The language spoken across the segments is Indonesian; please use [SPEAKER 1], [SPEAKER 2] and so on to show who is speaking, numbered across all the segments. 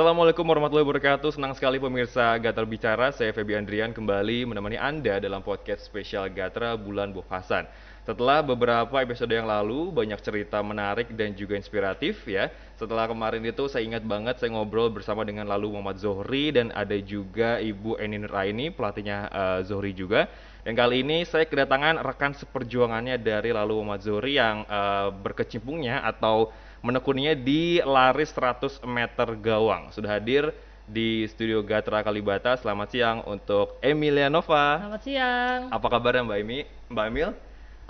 [SPEAKER 1] Assalamualaikum warahmatullahi wabarakatuh. Senang sekali pemirsa Gatar Bicara. Saya Feby Andrian kembali menemani Anda dalam podcast spesial Gatra Bulan Bofasan. Setelah beberapa episode yang lalu banyak cerita menarik dan juga inspiratif ya. Setelah kemarin itu saya ingat banget saya ngobrol bersama dengan lalu Muhammad Zohri dan ada juga Ibu Enin Raini pelatihnya uh, Zohri juga. Dan kali ini saya kedatangan rekan seperjuangannya dari lalu Muhammad Zohri yang uh, berkecimpungnya atau menekuninya di lari 100 meter gawang. Sudah hadir di studio Gatra Kalibata. Selamat siang untuk Emilia Nova.
[SPEAKER 2] Selamat siang.
[SPEAKER 1] Apa kabarnya Mbak Emi? Mbak Emil?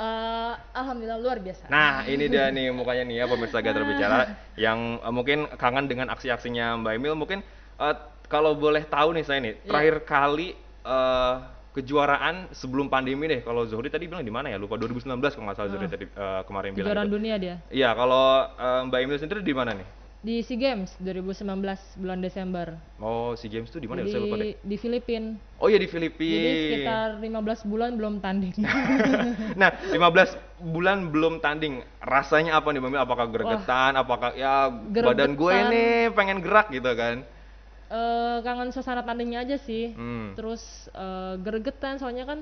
[SPEAKER 2] Uh, Alhamdulillah luar biasa.
[SPEAKER 1] Nah, ini dia nih mukanya nih ya pemirsa Gatra Bicara yang uh, mungkin kangen dengan aksi-aksinya Mbak Emil. Mungkin uh, kalau boleh tahu nih saya nih, yeah. terakhir kali uh, kejuaraan sebelum pandemi deh. Kalau Zohri tadi bilang di mana ya? Lupa 2019 kalau nggak salah Zohri uh, tadi uh, kemarin bilang.
[SPEAKER 2] Kejuaraan gitu. dunia dia.
[SPEAKER 1] Iya, kalau uh, Mbak Emil sendiri di mana nih?
[SPEAKER 2] Di SEA Games 2019 bulan Desember.
[SPEAKER 1] Oh, SEA Games tuh di mana? Saya
[SPEAKER 2] lupa deh. Di Filipina.
[SPEAKER 1] Oh iya di Filipina.
[SPEAKER 2] Jadi sekitar 15 bulan belum tanding.
[SPEAKER 1] nah, 15 bulan belum tanding. Rasanya apa nih Mbak Emil? Apakah gregetan? Wah, Apakah ya gregetan. badan gue ini pengen gerak gitu kan?
[SPEAKER 2] Uh, kangen suasana tandingnya aja sih. Hmm. terus uh, gregetan soalnya kan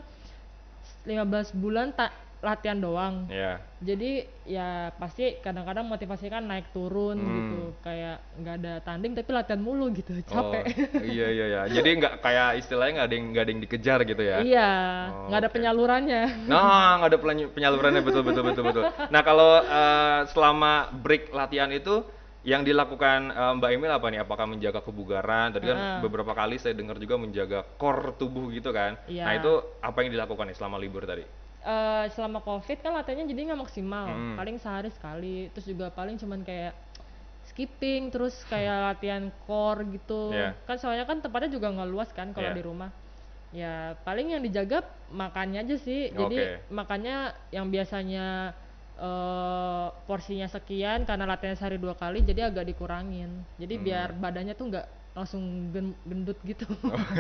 [SPEAKER 2] 15 bulan tak latihan doang. Yeah. jadi ya pasti kadang-kadang motivasi kan naik turun hmm. gitu. Kayak nggak ada tanding tapi latihan mulu gitu. Oh, capek.
[SPEAKER 1] Oh, iya iya iya. Jadi nggak kayak istilahnya nggak ada yang nggak ada yang dikejar gitu ya?
[SPEAKER 2] Iya. Nggak oh, ada okay. penyalurannya.
[SPEAKER 1] Nah nggak ada penyalurannya. Betul betul betul betul nah kalau uh, selama break latihan itu yang dilakukan uh, Mbak Emil apa nih? Apakah menjaga kebugaran? Tadi kan uh. beberapa kali saya dengar juga menjaga core tubuh gitu kan. Yeah. Nah itu apa yang dilakukan nih selama libur tadi?
[SPEAKER 2] Uh, selama covid kan latihannya jadi nggak maksimal, hmm. paling sehari sekali. Terus juga paling cuman kayak skipping, terus kayak latihan core gitu. Yeah. Kan soalnya kan tempatnya juga nggak luas kan kalau yeah. di rumah. Ya paling yang dijaga makannya aja sih. Jadi okay. makannya yang biasanya uh, porsinya sekian karena latihan sehari dua kali jadi agak dikurangin jadi hmm. biar badannya tuh nggak langsung gendut gitu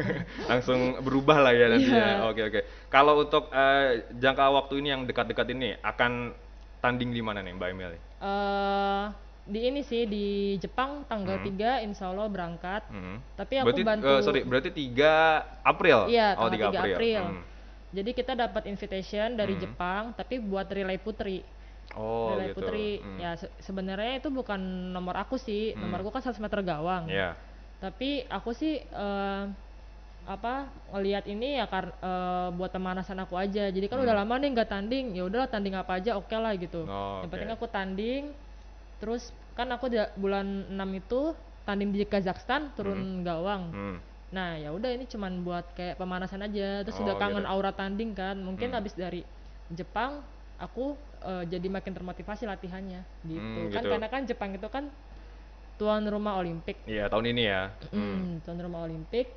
[SPEAKER 1] langsung berubah lah ya nantinya yeah. oke oke kalau untuk uh, jangka waktu ini yang dekat-dekat ini akan tanding di mana nih mbak Emil
[SPEAKER 2] uh, di ini sih di Jepang tanggal hmm. 3 insya Allah berangkat hmm. tapi aku
[SPEAKER 1] berarti,
[SPEAKER 2] bantu
[SPEAKER 1] uh, sorry berarti 3 April
[SPEAKER 2] iya oh, tanggal oh, 3 April, 3 April. Hmm. jadi kita dapat invitation dari hmm. Jepang tapi buat relay putri
[SPEAKER 1] Oh,
[SPEAKER 2] Lele
[SPEAKER 1] gitu.
[SPEAKER 2] Putri. Hmm. Ya se sebenarnya itu bukan nomor aku sih. Hmm. Nomor aku kan 100 meter gawang.
[SPEAKER 1] Yeah.
[SPEAKER 2] Tapi aku sih uh, apa ngelihat ini ya karena uh, buat pemanasan aku aja. Jadi kan hmm. udah lama nih nggak tanding. Ya udahlah tanding apa aja oke okay lah gitu. Oh, Yang okay. penting aku tanding. Terus kan aku bulan 6 itu tanding di Kazakhstan turun hmm. gawang. Hmm. Nah, ya udah ini cuman buat kayak pemanasan aja. Terus oh, udah kangen gitu. aura tanding kan. Mungkin hmm. habis dari Jepang aku uh, jadi makin termotivasi latihannya gitu. Hmm, kan gitu. karena kan Jepang itu kan tuan rumah Olimpik.
[SPEAKER 1] Iya tahun ini ya.
[SPEAKER 2] Hmm. tuan rumah Olimpik.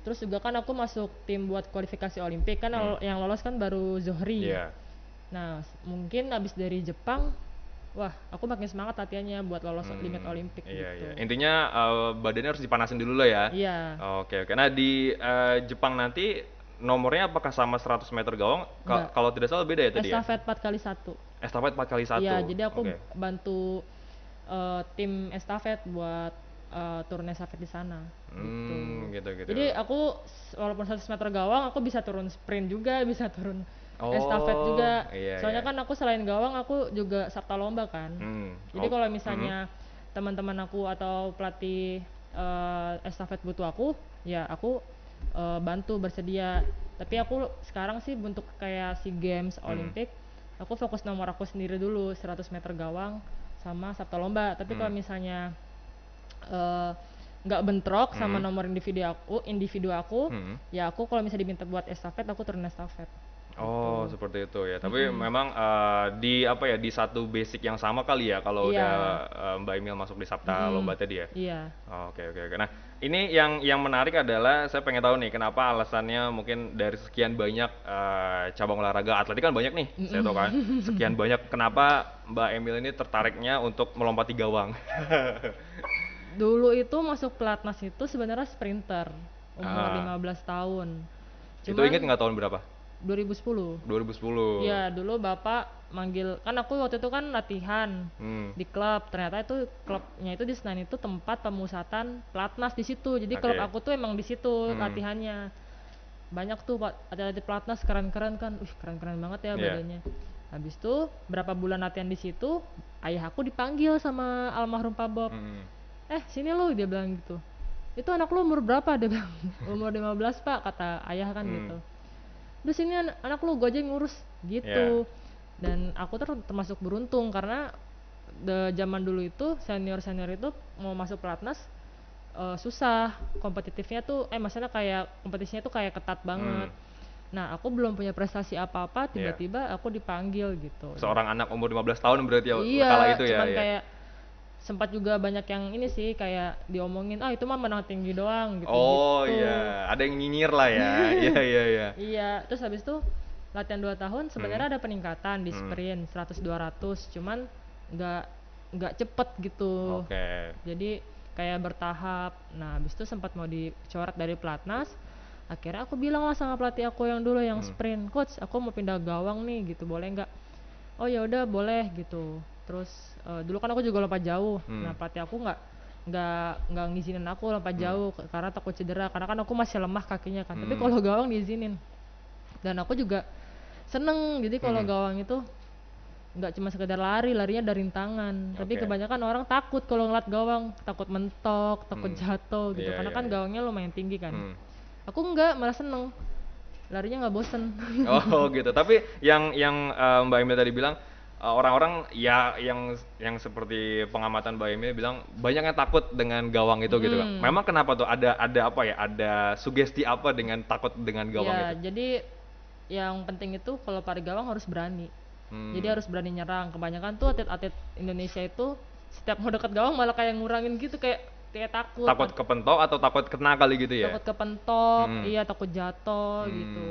[SPEAKER 2] Terus juga kan aku masuk tim buat kualifikasi Olimpik kan hmm. yang lolos kan baru Zohri. Iya. Nah mungkin abis dari Jepang, wah aku makin semangat latihannya buat lolos hmm. limit Olimpik. Iya
[SPEAKER 1] gitu. iya. Intinya uh, badannya harus dipanasin dulu lah ya.
[SPEAKER 2] Iya.
[SPEAKER 1] Oke oke. Nah di uh, Jepang nanti nomornya apakah sama 100 meter gawang? Ka kalau tidak salah beda ya tadi
[SPEAKER 2] Estafet ya? 4 kali 1.
[SPEAKER 1] Estafet 4 kali 1.
[SPEAKER 2] Iya, jadi aku okay. bantu uh, tim estafet buat uh, turun estafet di sana.
[SPEAKER 1] Hmm, gitu. gitu gitu.
[SPEAKER 2] Jadi aku walaupun 100 meter gawang aku bisa turun sprint juga, bisa turun oh, estafet juga. Iya, Soalnya iya. kan aku selain gawang aku juga sabta lomba kan. Hmm. Jadi oh. kalau misalnya hmm. teman-teman aku atau pelatih uh, estafet butuh aku, ya aku uh, bantu bersedia tapi aku sekarang sih untuk kayak si games hmm. olimpik aku fokus nomor aku sendiri dulu 100 meter gawang sama sabta lomba tapi hmm. kalau misalnya eh, nggak uh, bentrok hmm. sama nomor individu aku individu aku hmm. ya aku kalau misalnya diminta buat estafet aku turun estafet
[SPEAKER 1] Oh, gitu. seperti itu ya. Tapi hmm. memang uh, di apa ya di satu basic yang sama kali ya kalau yeah. udah uh, Mbak Emil masuk di Sabta hmm. Lomba tadi ya.
[SPEAKER 2] Iya.
[SPEAKER 1] Oke oke oke. Nah, ini yang yang menarik adalah saya pengen tahu nih kenapa alasannya mungkin dari sekian banyak uh, cabang olahraga atletik kan banyak nih, mm saya tahu kan. Sekian banyak kenapa Mbak Emil ini tertariknya untuk melompati gawang.
[SPEAKER 2] Dulu itu masuk pelatnas itu sebenarnya sprinter umur ah. 15 tahun.
[SPEAKER 1] Cuman, itu inget nggak tahun berapa?
[SPEAKER 2] 2010.
[SPEAKER 1] 2010.
[SPEAKER 2] Iya, dulu Bapak manggil kan aku waktu itu kan latihan hmm. di klub. Ternyata itu klubnya itu di Senayan itu tempat pemusatan pelatnas di situ. Jadi okay. klub aku tuh emang di situ hmm. latihannya. Banyak tuh Pak atlet pelatnas keren-keren kan. Wih, keren-keren banget ya yeah. badannya. Habis itu berapa bulan latihan di situ, ayah aku dipanggil sama almarhum Pak Bob. Hmm. Eh, sini lu dia bilang gitu. Itu anak lu umur berapa dia bilang? umur 15, Pak, kata ayah kan hmm. gitu udah sini anak, anak lu gue aja yang ngurus gitu yeah. dan aku tuh termasuk beruntung karena the zaman dulu itu senior senior itu mau masuk pelatnas uh, susah kompetitifnya tuh eh maksudnya kayak kompetisinya tuh kayak ketat banget hmm. Nah, aku belum punya prestasi apa-apa, iya. tiba-tiba yeah. aku dipanggil gitu.
[SPEAKER 1] Seorang anak umur 15 tahun berarti ya
[SPEAKER 2] iya, kala itu ya. Iya, kayak sempat juga banyak yang ini sih kayak diomongin ah itu mah menang tinggi doang gitu
[SPEAKER 1] oh gitu. iya ada yang nyinyir lah ya iya iya iya
[SPEAKER 2] iya terus habis itu latihan 2 tahun sebenarnya hmm. ada peningkatan di hmm. sprint hmm. 100 200 cuman nggak nggak cepet gitu
[SPEAKER 1] oke okay.
[SPEAKER 2] jadi kayak bertahap nah habis itu sempat mau dicoret dari pelatnas akhirnya aku bilang lah sama pelatih aku yang dulu yang hmm. sprint coach aku mau pindah gawang nih gitu boleh nggak oh ya udah boleh gitu terus uh, dulu kan aku juga lompat jauh hmm. nah pelatih aku nggak nggak nggak ngizinin aku lompat hmm. jauh karena takut cedera karena kan aku masih lemah kakinya kan hmm. tapi kalau gawang diizinin dan aku juga seneng jadi kalau hmm. gawang itu nggak cuma sekedar lari larinya dari tangan okay. tapi kebanyakan orang takut kalau ngeliat gawang takut mentok takut hmm. jatuh gitu yeah, karena yeah, kan yeah. gawangnya lumayan tinggi kan hmm. aku nggak malah seneng larinya nggak bosen
[SPEAKER 1] oh gitu tapi yang yang uh, mbak Emil tadi bilang orang-orang ya yang yang seperti pengamatan Mbak Emil bilang banyak yang takut dengan gawang itu hmm. gitu kan. Memang kenapa tuh ada ada apa ya? Ada sugesti apa dengan takut dengan gawang ya,
[SPEAKER 2] itu? jadi yang penting itu kalau pada gawang harus berani. Hmm. Jadi harus berani nyerang. Kebanyakan tuh atlet-atlet Indonesia itu setiap mau dekat gawang malah kayak ngurangin gitu kayak kayak takut
[SPEAKER 1] takut kepentok atau takut kena kali gitu ya
[SPEAKER 2] takut kepentok hmm. iya takut jatuh hmm, gitu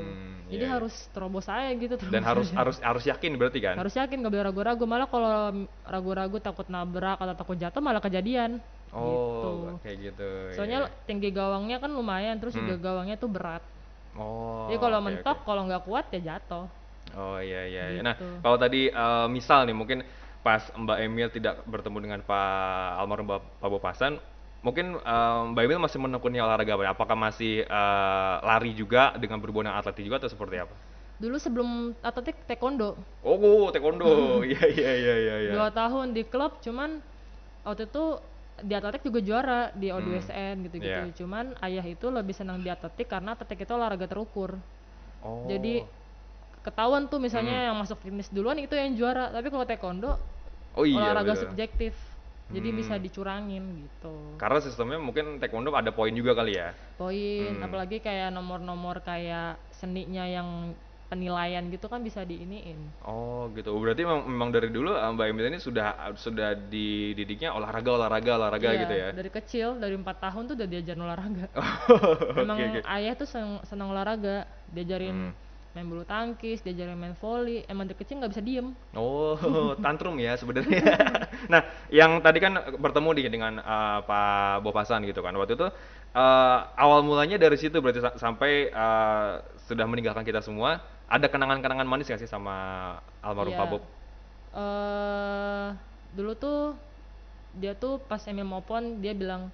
[SPEAKER 2] jadi yeah. harus terobos saya gitu
[SPEAKER 1] terobos dan harus harus harus yakin berarti kan
[SPEAKER 2] harus yakin gak boleh ragu-ragu malah kalau ragu-ragu takut nabrak atau takut jatuh malah kejadian
[SPEAKER 1] oh gitu. kayak gitu
[SPEAKER 2] soalnya yeah. tinggi gawangnya kan lumayan terus hmm. juga gawangnya tuh berat oh jadi kalau okay, mentok okay. kalau nggak kuat ya jatuh
[SPEAKER 1] oh iya iya, iya. Nah, gitu. nah kalau tadi uh, misal nih mungkin pas Mbak Emil tidak bertemu dengan Pak almarhum Pak Bopasan mungkin um, Mbak Emil masih menekuni olahraga apa ya? Apakah masih uh, lari juga dengan berhubungan dengan atletik juga atau seperti apa?
[SPEAKER 2] Dulu sebelum atletik taekwondo.
[SPEAKER 1] Oh, taekwondo. Iya iya iya iya iya.
[SPEAKER 2] Dua tahun di klub cuman waktu itu di atletik juga juara di O2SN hmm. gitu-gitu. Yeah. Cuman ayah itu lebih senang di atletik karena atletik itu olahraga terukur. Oh. Jadi ketahuan tuh misalnya hmm. yang masuk fitness duluan itu yang juara, tapi kalau taekwondo oh, iya, olahraga subjektif jadi hmm. bisa dicurangin gitu
[SPEAKER 1] karena sistemnya mungkin taekwondo ada poin juga kali ya
[SPEAKER 2] poin hmm. apalagi kayak nomor-nomor kayak seninya yang penilaian gitu kan bisa diiniin.
[SPEAKER 1] Oh gitu. Berarti memang, memang dari dulu eh, Mbak Emil ini sudah sudah dididiknya olahraga olahraga olahraga iya, gitu ya.
[SPEAKER 2] Dari kecil dari empat tahun tuh udah diajarin olahraga. Oh, memang okay, okay. ayah tuh senang, senang olahraga, diajarin hmm main bulu tangkis, diajarin main volley, emang dari kecil nggak bisa diem.
[SPEAKER 1] Oh, tantrum ya sebenarnya. nah, yang tadi kan bertemu di dengan uh, Pak Bopasan gitu kan. Waktu itu uh, awal mulanya dari situ berarti sampai uh, sudah meninggalkan kita semua. Ada kenangan-kenangan manis nggak sih sama almarhum yeah. Pak Bob?
[SPEAKER 2] Uh, dulu tuh dia tuh pas MM Open dia bilang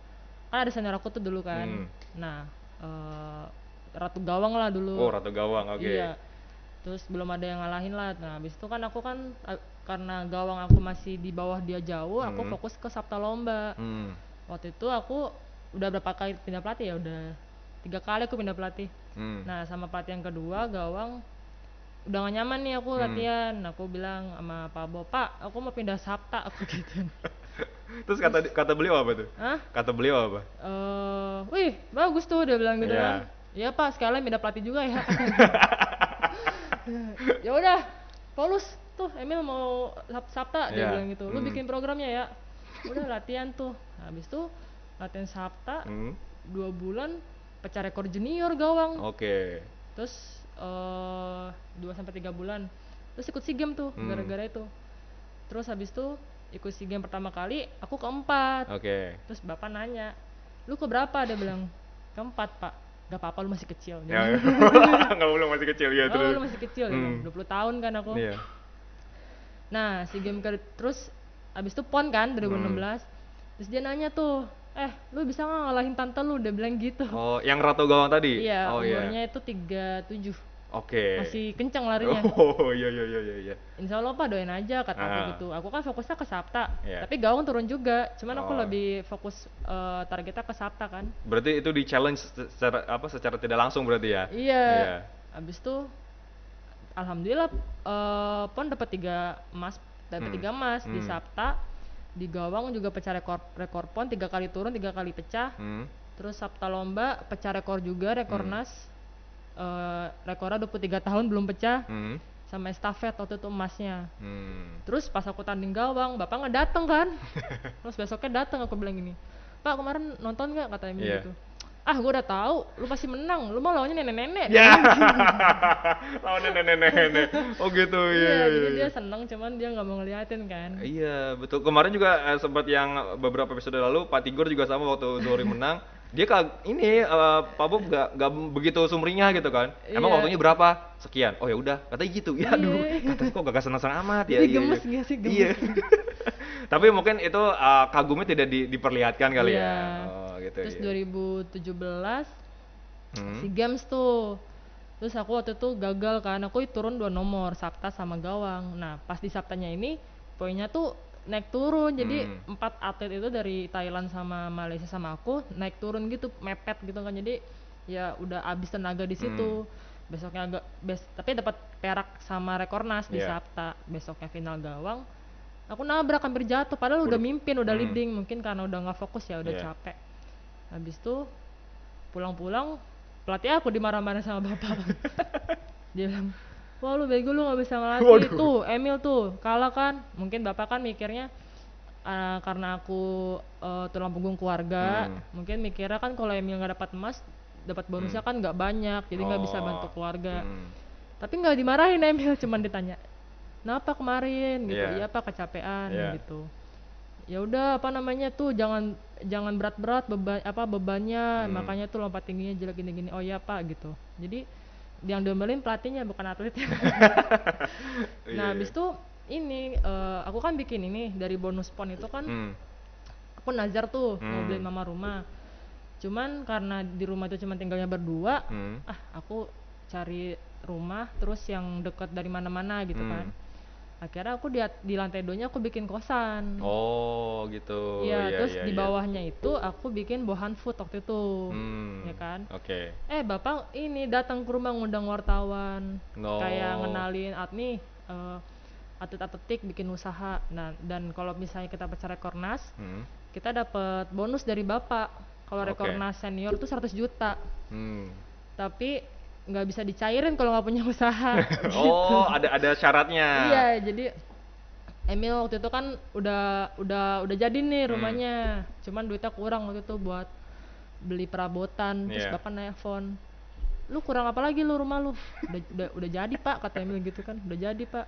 [SPEAKER 2] kan ada senior aku tuh dulu kan. Hmm. Nah, uh, ratu gawang lah dulu
[SPEAKER 1] oh ratu gawang oke okay. iya
[SPEAKER 2] terus belum ada yang ngalahin lah nah habis itu kan aku kan karena gawang aku masih di bawah dia jauh hmm. aku fokus ke sabta lomba hmm. waktu itu aku udah berapa kali pindah pelatih ya udah tiga kali aku pindah pelatih hmm. nah sama pelatih yang kedua gawang udah gak nyaman nih aku hmm. latihan aku bilang sama Pak Bo Pak aku mau pindah sabta aku gitu
[SPEAKER 1] terus kata kata beliau apa tuh Hah? kata beliau apa
[SPEAKER 2] eh uh, wih bagus tuh dia bilang gitu yeah. kan Iya pak, sekalian beda pelatih juga ya. ya udah, Paulus tuh Emil mau Sabta dia yeah. bilang gitu. Lu hmm. bikin programnya ya. Udah latihan tuh. Habis tuh latihan Sabta hmm. dua bulan pecah rekor junior gawang.
[SPEAKER 1] Oke. Okay.
[SPEAKER 2] Terus uh, dua sampai tiga bulan. Terus ikut si game tuh hmm. gara-gara itu. Terus habis tuh ikut si game pertama kali aku keempat.
[SPEAKER 1] Oke. Okay.
[SPEAKER 2] Terus bapak nanya, lu ke berapa? Dia bilang keempat pak gak apa-apa lu masih kecil
[SPEAKER 1] ya, nggak belum masih kecil ya
[SPEAKER 2] terus lu masih kecil hmm. ya, 20 tahun kan aku yeah. nah si game ke terus abis itu pon kan 2016 hmm. terus dia nanya tuh eh lu bisa nggak ngalahin tante lu udah bilang gitu
[SPEAKER 1] oh yang ratu gawang tadi
[SPEAKER 2] iya
[SPEAKER 1] oh,
[SPEAKER 2] iya. umurnya yeah. itu 37
[SPEAKER 1] Oke. Okay.
[SPEAKER 2] Masih kenceng larinya.
[SPEAKER 1] Oh iya iya iya iya.
[SPEAKER 2] Insya Allah pak doain aja kata ah. aku gitu. Aku kan fokusnya ke Sabta, yeah. tapi gawang turun juga. Cuman oh. aku lebih fokus uh, targetnya ke Sabta kan.
[SPEAKER 1] Berarti itu di challenge secara apa secara tidak langsung berarti ya?
[SPEAKER 2] Iya. Yeah. Abis itu, alhamdulillah uh, pon dapat tiga emas, dapat hmm. tiga emas hmm. di Sabta. Di gawang juga pecah rekor rekor pon tiga kali turun tiga kali pecah. Hmm. Terus Sabta lomba pecah rekor juga rekor hmm. nas uh, rekornya 23 tahun belum pecah hmm. sama estafet waktu itu emasnya. Hmm. terus pas aku tanding gawang bapak nggak dateng kan? Terus besoknya dateng aku bilang gini pak kemarin nonton nggak? katanya yeah. gitu. Ah gue udah tahu lu pasti menang. Lu mau lawannya nenek-nenek.
[SPEAKER 1] Ya. Lawan nenek-nenek. Oh gitu. Iya,
[SPEAKER 2] iya, jadi iya. dia seneng cuman dia nggak mau ngeliatin kan.
[SPEAKER 1] Iya betul. Kemarin juga eh, sempat yang beberapa episode lalu Pak Tigor juga sama waktu Zohri menang dia kag ini uh, Pak Bob gak, gak begitu sumringah gitu kan emang yeah. waktunya berapa sekian oh ya udah katanya gitu ya aduh yeah. kata kok gak senang-senang amat ya
[SPEAKER 2] iya, gemes iya. gak sih gemes iya.
[SPEAKER 1] tapi mungkin itu uh, kagumnya tidak di, diperlihatkan kali yeah. ya
[SPEAKER 2] oh, gitu terus ya. 2017 hmm. si games tuh terus aku waktu itu gagal kan aku turun dua nomor Sabta sama gawang nah pas di Sabtanya ini poinnya tuh naik turun jadi hmm. empat atlet itu dari Thailand sama Malaysia sama aku naik turun gitu mepet gitu kan jadi ya udah abis tenaga di situ hmm. besoknya agak bes tapi dapat perak sama rekornas di yeah. Sabta besoknya final gawang aku nabrak hampir jatuh padahal udah, udah mimpin udah hmm. leading mungkin karena udah nggak fokus ya udah yeah. capek habis itu pulang-pulang pelatih aku dimarah-marah sama bapak dia bilang wah lu bego lu nggak bisa ngelatih Waduh. tuh Emil tuh kalah kan mungkin bapak kan mikirnya uh, karena aku uh, tulang punggung keluarga hmm. mungkin mikirnya kan kalau Emil nggak dapat emas dapat bonusnya hmm. kan nggak banyak jadi nggak oh. bisa bantu keluarga hmm. tapi nggak dimarahin Emil cuman ditanya kenapa kemarin gitu yeah. iya apa kecapean yeah. gitu ya udah apa namanya tuh jangan jangan berat-berat beban apa bebannya hmm. makanya tuh lompat tingginya jelek gini-gini oh ya pak gitu jadi yang diomelin pelatihnya bukan atletnya nah habis itu ini uh, aku kan bikin ini dari bonus pon itu kan hmm. aku nazar tuh hmm. mau beli mama rumah cuman karena di rumah itu cuma tinggalnya berdua hmm. ah aku cari rumah terus yang dekat dari mana-mana gitu hmm. kan akhirnya aku di di lantai nya aku bikin kosan
[SPEAKER 1] oh gitu
[SPEAKER 2] ya, ya terus ya, di iya. bawahnya ya. itu aku bikin bohan food waktu itu hmm, ya kan
[SPEAKER 1] oke okay.
[SPEAKER 2] eh bapak ini datang ke rumah ngundang wartawan no. kayak ngenalin at nih uh, atlet atletik bikin usaha nah dan kalau misalnya kita pecah rekornas hmm. kita dapat bonus dari bapak kalau okay. rekornas senior itu 100 juta hmm. tapi nggak bisa dicairin kalau nggak punya usaha.
[SPEAKER 1] oh, ada ada syaratnya.
[SPEAKER 2] Iya, jadi Emil waktu itu kan udah udah udah jadi nih hmm. rumahnya. Hmm. Cuman duitnya kurang waktu itu buat beli perabotan. Terus yeah. bapak nelfon, lu kurang apa lagi lu rumah lu? Udah udah udah jadi pak kata Emil gitu kan. Udah jadi pak.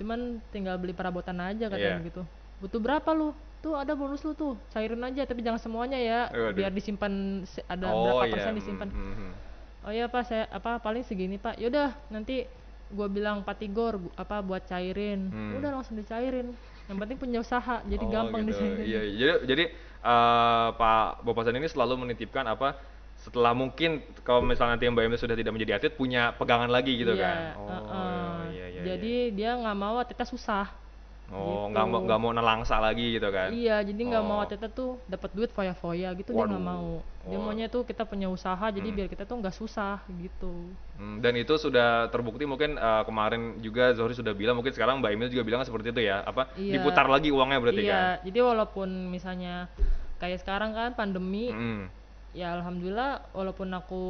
[SPEAKER 2] Cuman tinggal beli perabotan aja kata yeah. gitu. Butuh berapa lu? Tuh ada bonus lu tuh, cairin aja tapi jangan semuanya ya, biar disimpan ada oh, berapa yeah. persen disimpan. Mm -hmm oh ya pak saya apa paling segini pak yaudah nanti gue bilang patigor apa buat cairin hmm. udah langsung dicairin yang penting punya usaha jadi oh, gampang gitu.
[SPEAKER 1] dicairin iya, iya. jadi jadi uh, pak Bopasan ini selalu menitipkan apa setelah mungkin kalau misalnya nanti Mbak Emil sudah tidak menjadi atlet punya pegangan lagi gitu
[SPEAKER 2] yeah,
[SPEAKER 1] kan
[SPEAKER 2] oh uh, uh, iya, iya, jadi iya. dia nggak mau atletnya susah
[SPEAKER 1] Oh, nggak gitu. mau nggak mau nelangsa lagi gitu kan?
[SPEAKER 2] Iya, jadi nggak oh. mau kita tuh dapat duit foya-foya gitu Waduh. dia nggak mau. Dia oh. maunya tuh kita punya usaha, jadi hmm. biar kita tuh nggak susah gitu.
[SPEAKER 1] Hmm, dan itu sudah terbukti mungkin uh, kemarin juga Zohri sudah bilang, mungkin sekarang Mbak Emil juga bilang seperti itu ya, apa iya. diputar lagi uangnya berarti
[SPEAKER 2] iya.
[SPEAKER 1] kan?
[SPEAKER 2] Iya, jadi walaupun misalnya kayak sekarang kan pandemi, hmm. ya alhamdulillah walaupun aku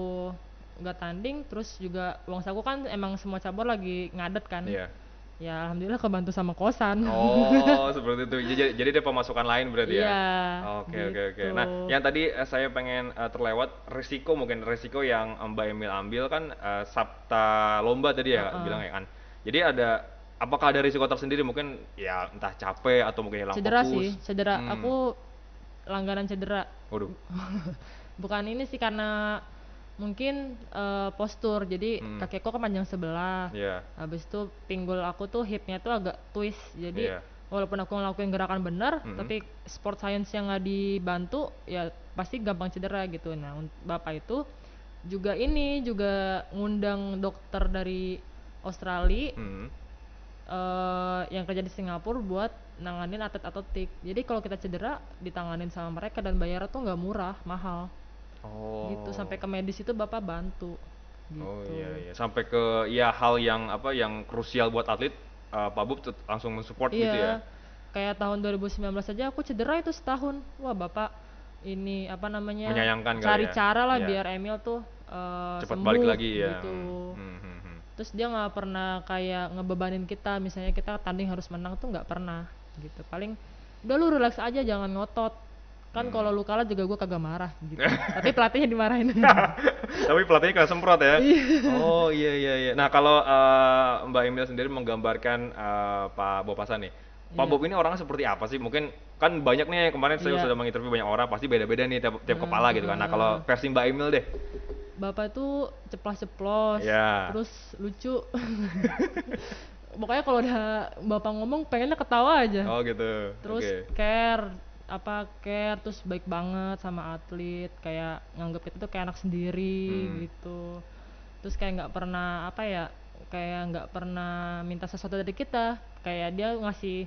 [SPEAKER 2] nggak tanding, terus juga uang saku kan emang semua cabur lagi ngadet kan. Iya ya alhamdulillah kebantu sama kosan.
[SPEAKER 1] Oh seperti itu. Jadi, jadi ada pemasukan lain berarti
[SPEAKER 2] ya? Iya,
[SPEAKER 1] oke oke oke. nah yang tadi uh, saya pengen uh, terlewat risiko mungkin risiko yang Mbak Emil ambil kan uh, Sabta lomba tadi ya uh -uh. bilang ya kan? Jadi ada apakah ada risiko tersendiri? Mungkin ya entah capek atau mungkin hilang
[SPEAKER 2] cedera fokus. sih cedera. Hmm. aku langganan cedera.
[SPEAKER 1] Waduh.
[SPEAKER 2] Bukan ini sih karena mungkin uh, postur jadi hmm. kakiku kan panjang sebelah yeah. habis itu pinggul aku tuh hipnya tuh agak twist jadi yeah. walaupun aku ngelakuin gerakan benar hmm. tapi sport science yang nggak dibantu ya pasti gampang cedera gitu nah bapak itu juga ini juga ngundang dokter dari Australia hmm. uh, yang kerja di Singapura buat nanganin atlet atletik jadi kalau kita cedera ditanganin sama mereka dan bayar tuh nggak murah mahal Oh. Gitu sampai ke medis itu Bapak bantu. Gitu.
[SPEAKER 1] Oh iya iya. Sampai ke ya hal yang apa yang krusial buat atlet uh, Pak Bub langsung mensupport iya. gitu ya.
[SPEAKER 2] Kayak tahun 2019 saja aku cedera itu setahun. Wah, Bapak ini apa namanya?
[SPEAKER 1] Menyayangkan
[SPEAKER 2] cari ya? cara lah yeah. biar Emil tuh uh,
[SPEAKER 1] cepat
[SPEAKER 2] sembuh,
[SPEAKER 1] balik lagi ya.
[SPEAKER 2] Gitu. Hmm, hmm, hmm. Terus dia nggak pernah kayak ngebebanin kita, misalnya kita tanding harus menang tuh nggak pernah gitu. Paling udah lu relax aja jangan ngotot kan hmm. kalau lu kalah juga gue kagak marah gitu tapi pelatihnya dimarahin
[SPEAKER 1] tapi pelatihnya kagak semprot ya iya. oh iya iya iya nah kalau uh, mbak Emil sendiri menggambarkan uh, Pak Bopasan nih Pak yeah. Bob ini orangnya seperti apa sih mungkin kan banyak nih kemarin saya yeah. sudah menginterview banyak orang pasti beda-beda nih tiap, tiap hmm, kepala gitu kan nah kalau versi mbak Emil deh
[SPEAKER 2] Bapak itu ceplos-ceplos, yeah. terus lucu. Pokoknya kalau udah bapak ngomong pengennya ketawa aja.
[SPEAKER 1] Oh gitu.
[SPEAKER 2] Terus okay. care, apa care terus baik banget sama atlet kayak nganggep itu tuh kayak anak sendiri hmm. gitu terus kayak nggak pernah apa ya kayak nggak pernah minta sesuatu dari kita kayak dia ngasih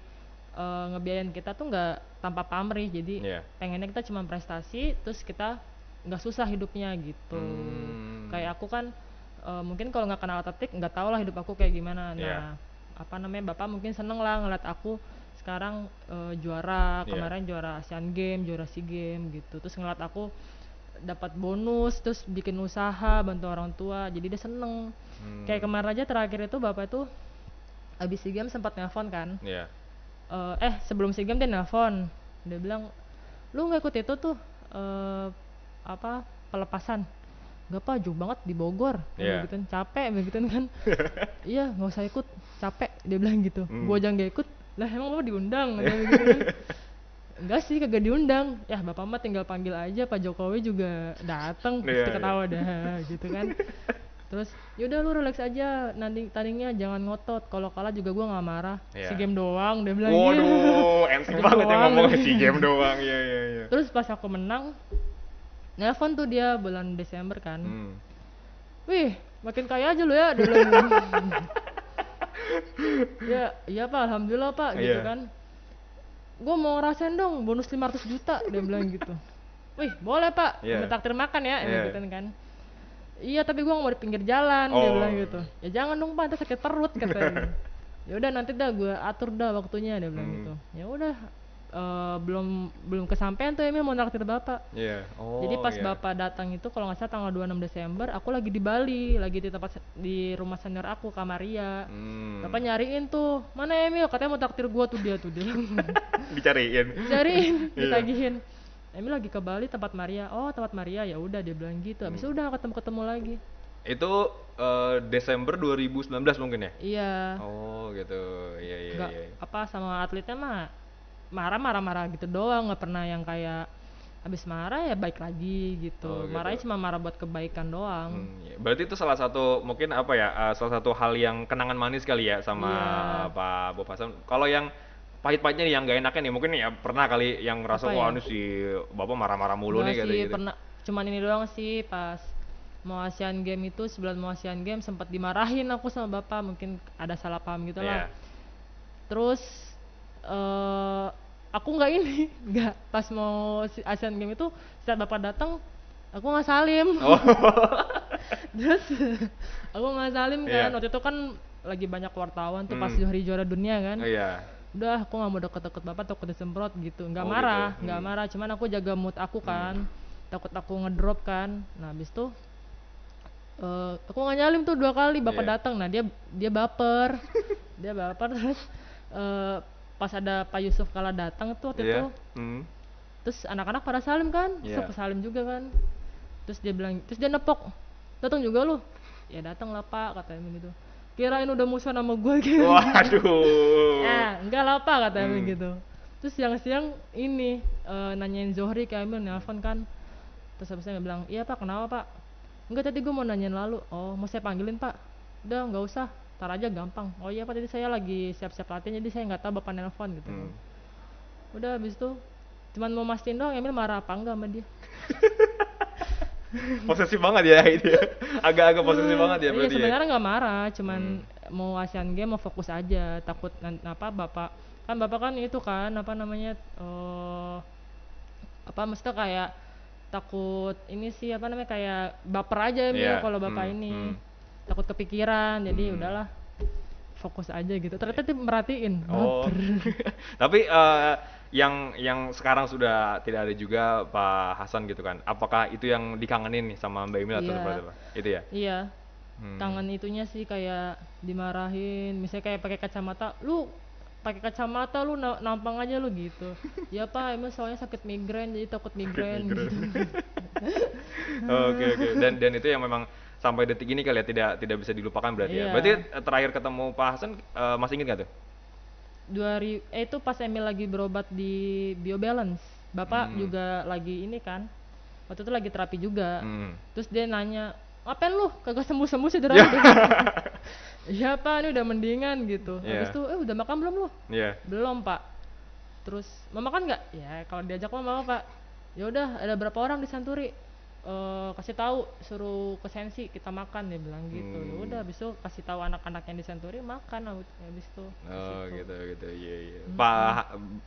[SPEAKER 2] uh, ngebiayain kita tuh nggak tanpa pamrih jadi yeah. pengennya kita cuma prestasi terus kita nggak susah hidupnya gitu hmm. kayak aku kan uh, mungkin kalau nggak kenal atletik nggak tau lah hidup aku kayak gimana nah yeah. apa namanya bapak mungkin seneng lah ngeliat aku sekarang uh, juara yeah. kemarin juara Asian Games juara Sea Games gitu terus ngeliat aku dapat bonus terus bikin usaha bantu orang tua jadi dia seneng hmm. kayak kemarin aja terakhir itu bapak tuh abis Sea Games sempat nelfon kan yeah. uh, eh sebelum Sea Games dia nelfon dia bilang lu nggak ikut itu tuh uh, apa pelepasan gak apa jauh banget di Bogor yeah. gitu capek begitu kan iya nggak usah ikut capek dia bilang gitu mm. gua aja nggak ikut lah emang bapak diundang? Gitu kan. Enggak sih kagak diundang. Ya bapak mah tinggal panggil aja pak jokowi juga datang pasti yeah, ketawa yeah. dah gitu kan. Terus yaudah lu relax aja nanti tadinya jangan ngotot kalau kalah juga gua nggak marah. Yeah. si game doang dia bilang
[SPEAKER 1] waduh gitu. enteng banget yang ngomong si game doang. Ya ya ya
[SPEAKER 2] terus pas aku menang nelfon tuh dia bulan Desember kan. Hmm. wih makin kaya aja lu ya bilang ya iya pak alhamdulillah pak gitu yeah. kan gue mau ngerasain dong bonus 500 juta dia bilang gitu wih boleh pak yeah. takdir makan ya yeah. gitu kan iya tapi gue mau di pinggir jalan oh. dia bilang gitu ya jangan dong pak nanti sakit perut katanya ya udah nanti dah gue atur dah waktunya dia bilang hmm. gitu ya udah uh, belum belum kesampaian tuh Emil mau naktir bapak.
[SPEAKER 1] Yeah. Oh,
[SPEAKER 2] Jadi pas yeah. bapak datang itu kalau nggak salah tanggal 26 Desember, aku lagi di Bali, lagi di tempat di rumah senior aku Kamaria. Hmm. Bapak nyariin tuh, mana Emil? Katanya mau taktir gua tuh dia tuh dia.
[SPEAKER 1] Dicariin.
[SPEAKER 2] Dicariin, iya. ditagihin. Emil lagi ke Bali tempat Maria. Oh, tempat Maria ya udah dia bilang gitu. Habis hmm. udah ketemu-ketemu lagi.
[SPEAKER 1] Itu uh, Desember 2019 mungkin ya?
[SPEAKER 2] Iya.
[SPEAKER 1] Oh, gitu. Iya, iya,
[SPEAKER 2] iya. Apa sama atletnya mah marah marah marah gitu doang nggak pernah yang kayak habis marah ya baik lagi gitu. Oh, gitu. Marahnya cuma marah buat kebaikan doang. Hmm,
[SPEAKER 1] ya. Berarti itu salah satu mungkin apa ya uh, salah satu hal yang kenangan manis kali ya sama yeah. Pak Bob Hasan. Kalau yang pahit-pahitnya yang gak enaknya nih mungkin ya pernah kali yang ngerasa wah ya? ini si bapak marah-marah mulu Gak nih
[SPEAKER 2] sih, gitu. pernah cuman ini doang sih pas mau Asian Game itu sebelum mau Asian Game sempat dimarahin aku sama bapak mungkin ada salah paham gitu lah. Yeah. Terus uh, aku nggak ini nggak pas mau Asian Games itu saat bapak datang aku nggak salim oh. terus aku nggak salim kan yeah. waktu itu kan lagi banyak wartawan tuh hmm. pas hari juara dunia kan oh, yeah. udah aku nggak mau deket-deket bapak takut disemprot gitu nggak oh, gitu. marah nggak gitu. hmm. marah cuman aku jaga mood aku hmm. kan hmm. takut aku ngedrop kan nah habis tuh uh, aku nggak nyalim tuh dua kali bapak yeah. datang nah dia dia baper dia baper terus uh, pas ada Pak Yusuf kala datang tuh waktu yeah. itu. Mm. terus anak-anak pada salim kan? Yeah. Yusuf salim juga kan. Terus dia bilang terus dia nepok datang juga lu. Ya datang lah pak katanya gitu. Kirain udah musuh sama gue gitu.
[SPEAKER 1] Waduh.
[SPEAKER 2] Ya enggak lah pak katanya hmm. gitu. Terus siang-siang ini uh, nanyain Zohri kayak Emil nelfon kan. Terus habisnya bilang iya pak kenapa pak? Enggak tadi gue mau nanyain lalu. Oh mau saya panggilin pak? Udah nggak usah tar aja gampang oh iya pak tadi saya lagi siap-siap latihan jadi saya nggak tahu bapak nelfon gitu hmm. udah habis itu cuman mau mastiin doang Emil marah apa enggak sama dia
[SPEAKER 1] posesif banget ya itu ya. agak-agak posesif banget ya
[SPEAKER 2] iya, berarti iya sebenarnya nggak ya? marah cuman hmm. mau Asian Game mau fokus aja takut apa bapak kan bapak kan itu kan apa namanya uh, apa mesti kayak takut ini sih apa namanya kayak baper aja ya yeah. kalau bapak hmm, ini hmm. Takut kepikiran jadi hmm. udahlah fokus aja gitu ternyata yeah. merhatiin oh
[SPEAKER 1] tapi uh, yang yang sekarang sudah tidak ada juga Pak Hasan gitu kan apakah itu yang dikangenin nih sama Mbak Emil yeah. atau iya. seperti apa itu ya
[SPEAKER 2] iya hmm. kangen itunya sih kayak dimarahin misalnya kayak pakai kacamata lu pakai kacamata lu nampang aja lu gitu ya pak emang soalnya sakit migrain jadi takut migrain gitu
[SPEAKER 1] oke oke dan dan itu yang memang sampai detik ini kali ya tidak tidak bisa dilupakan berarti ya. iya. ya berarti terakhir ketemu Pak Hasan uh, masih ingat gak tuh
[SPEAKER 2] dua eh itu pas Emil lagi berobat di BioBalance bapak hmm. juga lagi ini kan waktu itu lagi terapi juga hmm. terus dia nanya ngapain lu kagak sembuh sembuh sih dari Iya pak, ini udah mendingan gitu. Yeah. Habis itu, eh udah makan belum? Iya. Yeah. Belum pak. Terus, mau makan nggak? Ya kalau diajak mah mau pak. Ya udah, ada berapa orang di Santuri? Uh, kasih tahu, suruh ke Sensi kita makan dia bilang gitu. Ya hmm. Ya udah, habis itu kasih tahu anak-anak yang di Santuri makan habis itu.
[SPEAKER 1] Oh gitu gitu, iya iya. Hmm. Pak,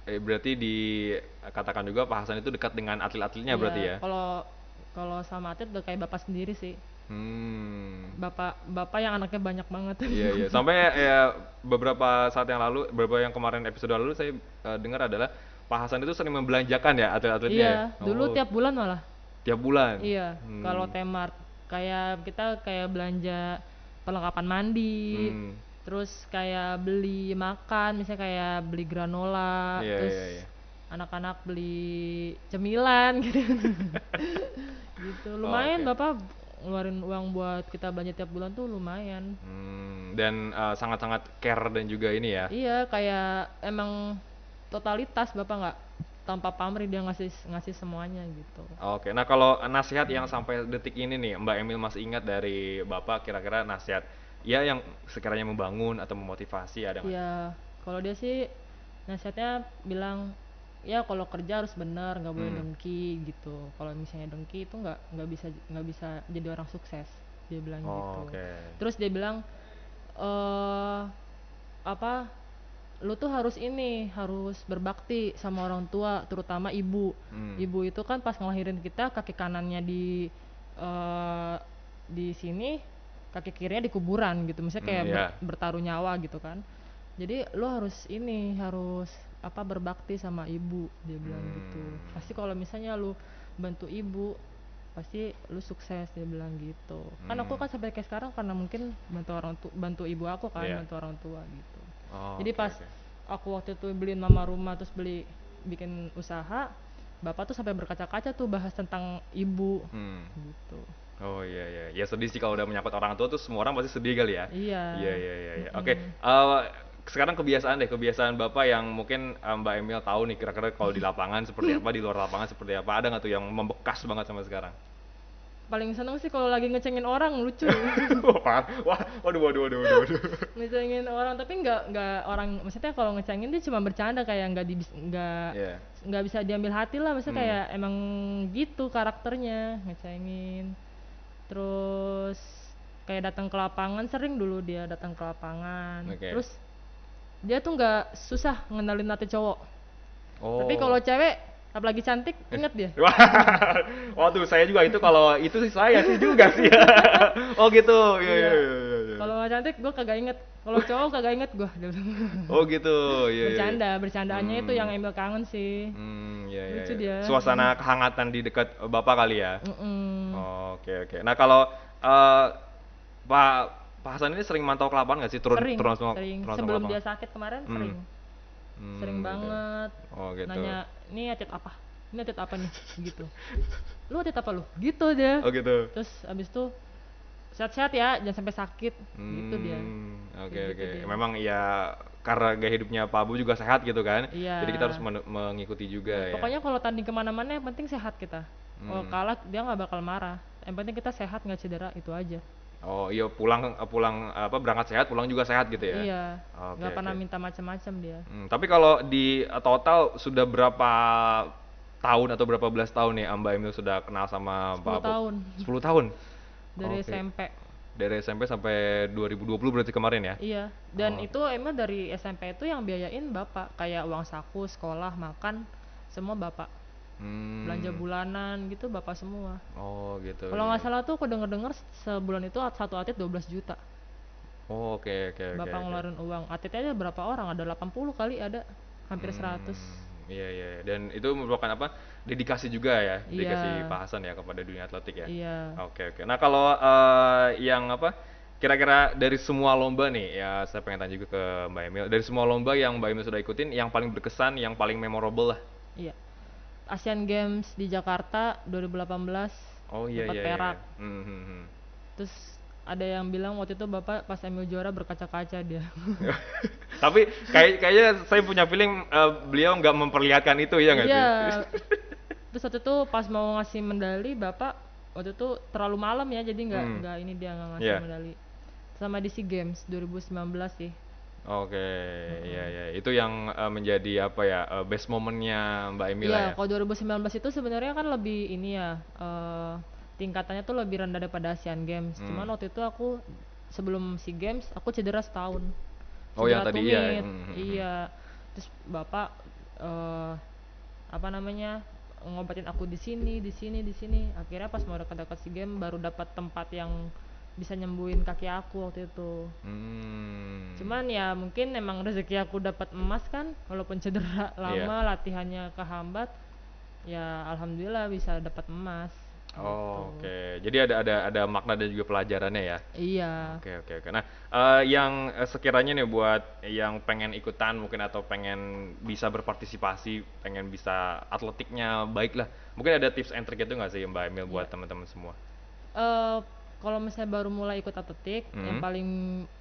[SPEAKER 1] eh, berarti dikatakan juga Pak Hasan itu dekat dengan atlet-atletnya yeah, berarti ya?
[SPEAKER 2] Kalau kalau sama atlet udah kayak bapak sendiri sih. Hmm. Bapak bapak yang anaknya banyak banget.
[SPEAKER 1] Iya iya. Sampai ya beberapa saat yang lalu, beberapa yang kemarin episode lalu saya uh, dengar adalah Pak Hasan itu sering membelanjakan ya atlet-atletnya.
[SPEAKER 2] Iya. Ya? Dulu oh. tiap bulan malah.
[SPEAKER 1] Tiap bulan.
[SPEAKER 2] Iya. Hmm. Kalau Temart kayak kita kayak belanja perlengkapan mandi. Hmm. Terus kayak beli makan, misalnya kayak beli granola, iya, terus iya, iya. anak-anak beli cemilan gitu. gitu. Lumayan oh, okay. Bapak ngeluarin uang buat kita belanja tiap bulan tuh lumayan.
[SPEAKER 1] Hmm, dan uh, sangat-sangat care dan juga ini ya.
[SPEAKER 2] Iya, kayak emang totalitas Bapak nggak tanpa pamrih dia ngasih ngasih semuanya gitu.
[SPEAKER 1] Oke, nah kalau nasihat yang sampai detik ini nih Mbak Emil masih ingat dari Bapak kira-kira nasihat ya yang sekiranya membangun atau memotivasi ada nggak?
[SPEAKER 2] Iya, kalau dia sih nasihatnya bilang ya kalau kerja harus benar nggak boleh hmm. dengki gitu kalau misalnya dengki itu nggak nggak bisa nggak bisa jadi orang sukses dia bilang oh, gitu okay. terus dia bilang eh apa lu tuh harus ini harus berbakti sama orang tua terutama ibu hmm. ibu itu kan pas ngelahirin kita kaki kanannya di uh, di sini kaki kirinya di kuburan gitu misalnya kayak hmm, yeah. ber, bertaruh nyawa gitu kan jadi lu harus ini harus apa berbakti sama ibu dia bilang hmm. gitu pasti kalau misalnya lu bantu ibu pasti lu sukses dia bilang gitu hmm. kan aku hmm. kan sampai kayak sekarang karena mungkin bantu orang tu bantu ibu aku kan yeah. bantu orang tua gitu oh, jadi okay, pas okay. aku waktu itu beliin mama rumah terus beli bikin usaha bapak tuh sampai berkaca-kaca tuh bahas tentang ibu hmm. gitu
[SPEAKER 1] Oh iya iya, ya sedih sih kalau udah menyangkut orang tua tuh semua orang pasti sedih kali ya.
[SPEAKER 2] Iya.
[SPEAKER 1] Iya iya iya. iya. Oke, okay. uh, eh, sekarang kebiasaan deh kebiasaan bapak yang mungkin um, mbak Emil tahu nih kira-kira kalau di lapangan seperti apa di luar lapangan seperti apa ada nggak tuh yang membekas banget sama sekarang
[SPEAKER 2] paling seneng sih kalau lagi ngecengin orang lucu
[SPEAKER 1] wah waduh waduh waduh waduh, waduh.
[SPEAKER 2] ngecengin orang tapi nggak nggak orang maksudnya kalau ngecengin dia cuma bercanda kayak nggak di nggak yeah. nggak bisa diambil hati lah maksudnya hmm. kayak emang gitu karakternya ngecengin terus kayak datang ke lapangan sering dulu dia datang ke lapangan okay. terus dia tuh nggak susah ngenalin nanti cowok oh. tapi kalau cewek apalagi cantik inget dia.
[SPEAKER 1] Waduh saya juga itu kalau itu sih saya sih juga sih. Oh gitu. Iya iya. iya, iya,
[SPEAKER 2] iya. kalau nggak cantik gue kagak inget kalau cowok kagak inget gue
[SPEAKER 1] oh gitu. Iya,
[SPEAKER 2] iya bercanda bercandaannya hmm. itu yang Emil kangen sih.
[SPEAKER 1] Hmm, iya, iya, lucu dia. Suasana kehangatan di dekat bapak kali ya? Oke mm -mm. oke. Okay, okay. nah kalau uh, pak Pak Hasan ini sering mantau ke lapangan nggak sih? Turun
[SPEAKER 2] sering,
[SPEAKER 1] turun
[SPEAKER 2] semua sering. turun sebelum dia sakit kemarin hmm. sering hmm, sering gitu. banget. Oh, gitu. nanya ini atlet apa? Ini atlet apa nih? Gitu. Lu atlet apa lu? Gitu dia
[SPEAKER 1] oh gitu.
[SPEAKER 2] Terus abis itu sehat-sehat ya jangan sampai sakit. Hmm, gitu dia.
[SPEAKER 1] Oke okay, oke. okay. memang ya karena gaya hidupnya Pak Abu juga sehat gitu kan iya. jadi kita harus mengikuti juga ya,
[SPEAKER 2] pokoknya kalau tanding ke mana-mana yang penting sehat kita. Hmm. kalau kalah dia nggak bakal marah. Yang penting kita sehat nggak cedera itu aja
[SPEAKER 1] Oh iya pulang pulang apa berangkat sehat pulang juga sehat gitu ya?
[SPEAKER 2] Iya. Okay, nggak pernah minta macam-macam dia.
[SPEAKER 1] Hmm, tapi kalau di total sudah berapa tahun atau berapa belas tahun nih Mbak Emil sudah kenal sama
[SPEAKER 2] 10 Bapak? tahun.
[SPEAKER 1] 10 tahun.
[SPEAKER 2] Dari okay. SMP.
[SPEAKER 1] Dari SMP sampai 2020 berarti kemarin ya?
[SPEAKER 2] Iya. Dan oh. itu Emil dari SMP itu yang biayain Bapak kayak uang saku, sekolah, makan semua Bapak. Hmm. Belanja bulanan gitu Bapak semua.
[SPEAKER 1] Oh, gitu.
[SPEAKER 2] Kalau nggak iya. salah tuh aku denger-denger sebulan itu satu atlet 12 juta.
[SPEAKER 1] Oh, oke okay, oke okay,
[SPEAKER 2] Bapak okay, ngeluarin okay. uang. Atletnya ada berapa orang? Ada 80 kali ada. Hampir hmm. 100
[SPEAKER 1] Iya iya dan itu merupakan apa dedikasi juga ya dedikasi yeah. Pak Hasan ya kepada dunia atletik ya.
[SPEAKER 2] Iya.
[SPEAKER 1] Oke oke. Nah kalau uh, yang apa kira-kira dari semua lomba nih ya saya pengen tanya juga ke Mbak Emil dari semua lomba yang Mbak Emil sudah ikutin yang paling berkesan yang paling memorable lah.
[SPEAKER 2] Iya. Asian Games di Jakarta 2018.
[SPEAKER 1] Oh iya iya.
[SPEAKER 2] perak. Iya. Mm -hmm. Terus ada yang bilang waktu itu bapak pas Emil juara berkaca-kaca dia.
[SPEAKER 1] Tapi kayak kayaknya saya punya feeling uh, beliau nggak memperlihatkan itu ya nggak
[SPEAKER 2] iya. sih? Terus waktu itu pas mau ngasih medali bapak waktu itu terlalu malam ya jadi nggak hmm. nggak ini dia nggak ngasih yeah. medali. Sama di SEA Games 2019 sih.
[SPEAKER 1] Oke, okay, iya ya. Itu yang uh, menjadi apa ya uh, best momennya Mbak Emila
[SPEAKER 2] iya, ya. Iya, kalau 2019 itu sebenarnya kan lebih ini ya. Uh, tingkatannya tuh lebih rendah daripada Asian Games. Hmm. Cuman waktu itu aku sebelum SEA Games aku cedera setahun.
[SPEAKER 1] Cedera oh yang tadi iya. Hmm, hmm,
[SPEAKER 2] hmm. Iya. Terus bapak uh, apa namanya ngobatin aku di sini, di sini, di sini. Akhirnya pas mau dekat-dekat SEA Games baru dapat tempat yang bisa nyembuhin kaki aku waktu itu. Hmm. Cuman ya mungkin emang rezeki aku dapat emas kan, walaupun cedera lama, yeah. latihannya kehambat, ya alhamdulillah bisa dapat emas.
[SPEAKER 1] Oh, gitu. Oke, okay. jadi ada ada ada makna dan juga pelajarannya ya.
[SPEAKER 2] Iya.
[SPEAKER 1] Oke okay, oke okay, oke. Nah, uh, yang uh, sekiranya nih buat yang pengen ikutan mungkin atau pengen bisa berpartisipasi, pengen bisa atletiknya baik lah. Mungkin ada tips and trick itu nggak sih Mbak Emil buat iya. teman-teman semua?
[SPEAKER 2] Uh, kalau misalnya baru mulai ikut atletik, hmm. yang paling